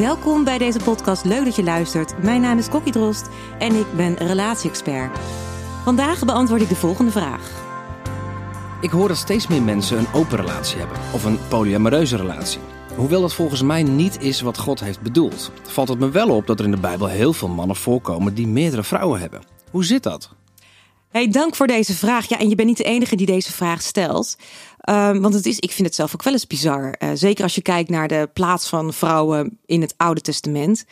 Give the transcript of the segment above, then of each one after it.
welkom bij deze podcast. Leuk dat je luistert. Mijn naam is Kokkie Drost en ik ben relatie-expert. Vandaag beantwoord ik de volgende vraag. Ik hoor dat steeds meer mensen een open relatie hebben of een polyamoreuze relatie. Hoewel dat volgens mij niet is wat God heeft bedoeld, valt het me wel op dat er in de Bijbel heel veel mannen voorkomen die meerdere vrouwen hebben. Hoe zit dat? Hey, dank voor deze vraag. Ja, en je bent niet de enige die deze vraag stelt. Um, want het is, ik vind het zelf ook wel eens bizar. Uh, zeker als je kijkt naar de plaats van vrouwen in het Oude Testament.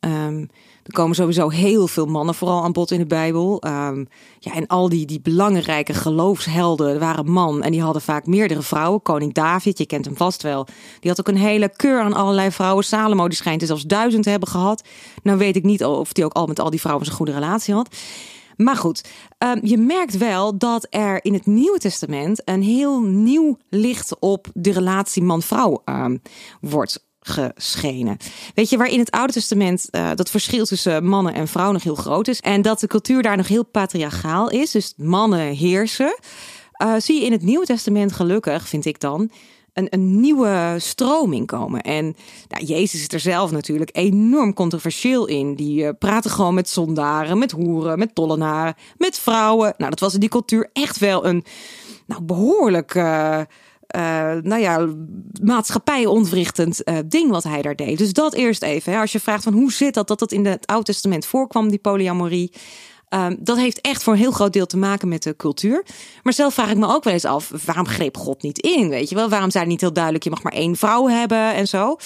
Um, er komen sowieso heel veel mannen vooral aan bod in de Bijbel. Um, ja, en al die, die belangrijke geloofshelden waren man. En die hadden vaak meerdere vrouwen. Koning David, je kent hem vast wel. Die had ook een hele keur aan allerlei vrouwen. Salomo, die schijnt er zelfs duizend te hebben gehad. Nou weet ik niet of hij ook al met al die vrouwen een goede relatie had. Maar goed, um, je merkt wel dat er in het Nieuwe Testament een heel nieuw licht op de relatie man-vrouw um, wordt geschenen. Weet je, waar in het Oude Testament uh, dat verschil tussen mannen en vrouwen nog heel groot is. En dat de cultuur daar nog heel patriarchaal is. Dus mannen heersen. Uh, zie je in het Nieuwe Testament gelukkig, vind ik dan, een, een nieuwe stroming komen. En nou, Jezus is er zelf natuurlijk enorm controversieel in. Die uh, praten gewoon met zondaren, met hoeren, met tollenaren, met vrouwen. Nou, dat was in die cultuur echt wel een nou, behoorlijk. Uh, uh, nou ja, maatschappij ontwrichtend uh, ding wat hij daar deed. Dus dat eerst even. Hè. Als je vraagt van hoe zit dat dat dat in het Oude Testament voorkwam, die polyamorie. Um, dat heeft echt voor een heel groot deel te maken met de cultuur. Maar zelf vraag ik me ook wel eens af, waarom greep God niet in? Weet je wel, waarom hij niet heel duidelijk, je mag maar één vrouw hebben en zo.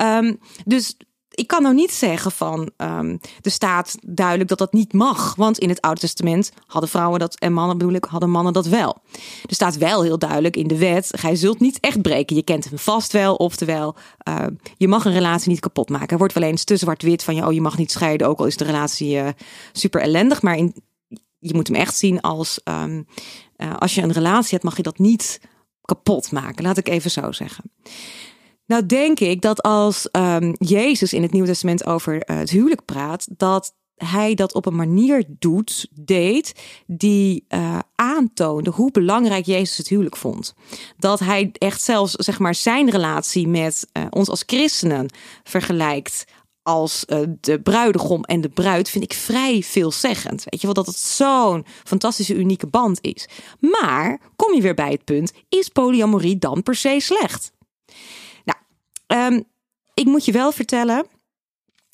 Um, dus ik kan nou niet zeggen van um, er staat duidelijk dat dat niet mag. Want in het Oude Testament hadden vrouwen dat en mannen bedoel ik, hadden mannen dat wel. Er staat wel heel duidelijk in de wet, gij zult niet echt breken. Je kent hem vast wel, oftewel uh, je mag een relatie niet kapot maken. Er wordt wel eens te zwart-wit van je, oh je mag niet scheiden, ook al is de relatie uh, super ellendig. Maar in, je moet hem echt zien als um, uh, als je een relatie hebt, mag je dat niet kapot maken. Laat ik even zo zeggen. Nou denk ik dat als um, Jezus in het Nieuwe Testament over uh, het huwelijk praat, dat hij dat op een manier doet, deed, die uh, aantoonde hoe belangrijk Jezus het huwelijk vond. Dat hij echt zelfs zeg maar zijn relatie met uh, ons als christenen vergelijkt als de bruidegom en de bruid vind ik vrij veelzeggend. Weet je wel, dat het zo'n fantastische, unieke band is. Maar kom je weer bij het punt: is polyamorie dan per se slecht? Um, ik moet je wel vertellen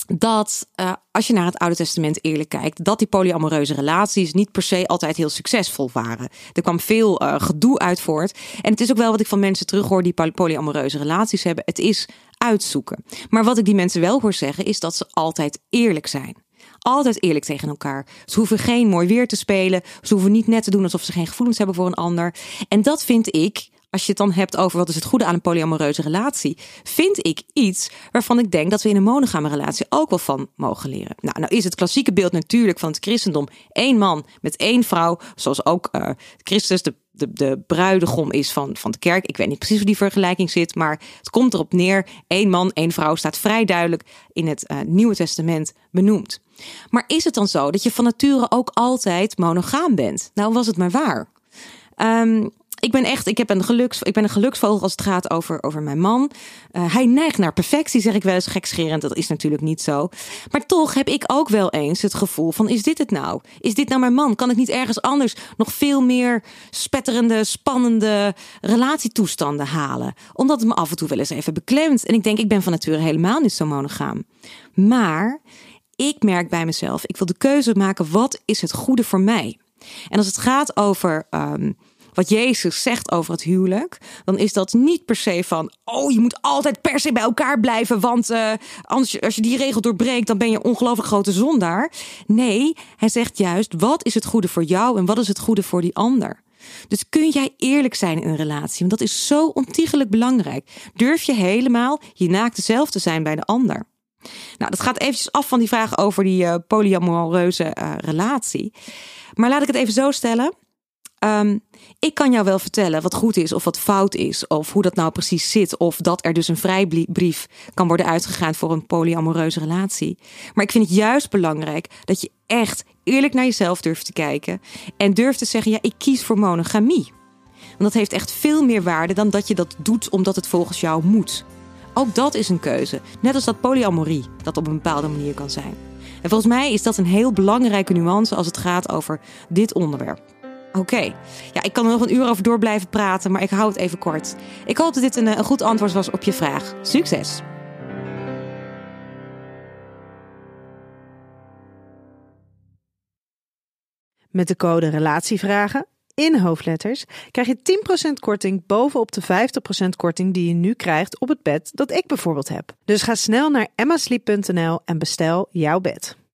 dat uh, als je naar het Oude Testament eerlijk kijkt, dat die polyamoreuze relaties niet per se altijd heel succesvol waren. Er kwam veel uh, gedoe uit voort. En het is ook wel wat ik van mensen terughoor die polyamoreuze relaties hebben. Het is uitzoeken. Maar wat ik die mensen wel hoor zeggen, is dat ze altijd eerlijk zijn. Altijd eerlijk tegen elkaar. Ze hoeven geen mooi weer te spelen. Ze hoeven niet net te doen alsof ze geen gevoelens hebben voor een ander. En dat vind ik als je het dan hebt over wat is het goede aan een polyamoreuze relatie, vind ik iets waarvan ik denk dat we in een monogame relatie ook wel van mogen leren. Nou, nou is het klassieke beeld natuurlijk van het christendom één man met één vrouw, zoals ook uh, Christus de, de, de bruidegom is van, van de kerk. Ik weet niet precies hoe die vergelijking zit, maar het komt erop neer: één man, één vrouw staat vrij duidelijk in het uh, Nieuwe Testament benoemd. Maar is het dan zo dat je van nature ook altijd monogaam bent? Nou, was het maar waar. Um, ik ben echt, ik, heb een geluks, ik ben een geluksvogel als het gaat over, over mijn man. Uh, hij neigt naar perfectie, zeg ik wel eens gekscherend. Dat is natuurlijk niet zo. Maar toch heb ik ook wel eens het gevoel van, is dit het nou? Is dit nou mijn man? Kan ik niet ergens anders nog veel meer spetterende, spannende relatietoestanden halen? Omdat het me af en toe wel eens even beklemt. En ik denk, ik ben van nature helemaal niet zo monogaam. Maar ik merk bij mezelf, ik wil de keuze maken, wat is het goede voor mij? En als het gaat over um, wat Jezus zegt over het huwelijk, dan is dat niet per se van, oh, je moet altijd per se bij elkaar blijven, want uh, als je die regel doorbreekt, dan ben je ongelooflijk grote zondaar. Nee, hij zegt juist, wat is het goede voor jou en wat is het goede voor die ander? Dus kun jij eerlijk zijn in een relatie? Want dat is zo ontiegelijk belangrijk. Durf je helemaal je naakt zelf te zijn bij de ander? Nou, dat gaat eventjes af van die vraag over die uh, polyamoreuze uh, relatie. Maar laat ik het even zo stellen. Um, ik kan jou wel vertellen wat goed is of wat fout is, of hoe dat nou precies zit, of dat er dus een vrijbrief kan worden uitgegaan voor een polyamoreuze relatie. Maar ik vind het juist belangrijk dat je echt eerlijk naar jezelf durft te kijken en durft te zeggen: ja, ik kies voor monogamie. Want dat heeft echt veel meer waarde dan dat je dat doet omdat het volgens jou moet. Ook dat is een keuze, net als dat polyamorie dat op een bepaalde manier kan zijn. En volgens mij is dat een heel belangrijke nuance als het gaat over dit onderwerp. Oké, ja, ik kan er nog een uur over door blijven praten, maar ik hou het even kort. Ik hoop dat dit een, een goed antwoord was op je vraag. Succes! Met de code Relatievragen in hoofdletters krijg je 10% korting bovenop de 50% korting die je nu krijgt op het bed dat ik bijvoorbeeld heb. Dus ga snel naar emmasleep.nl en bestel jouw bed.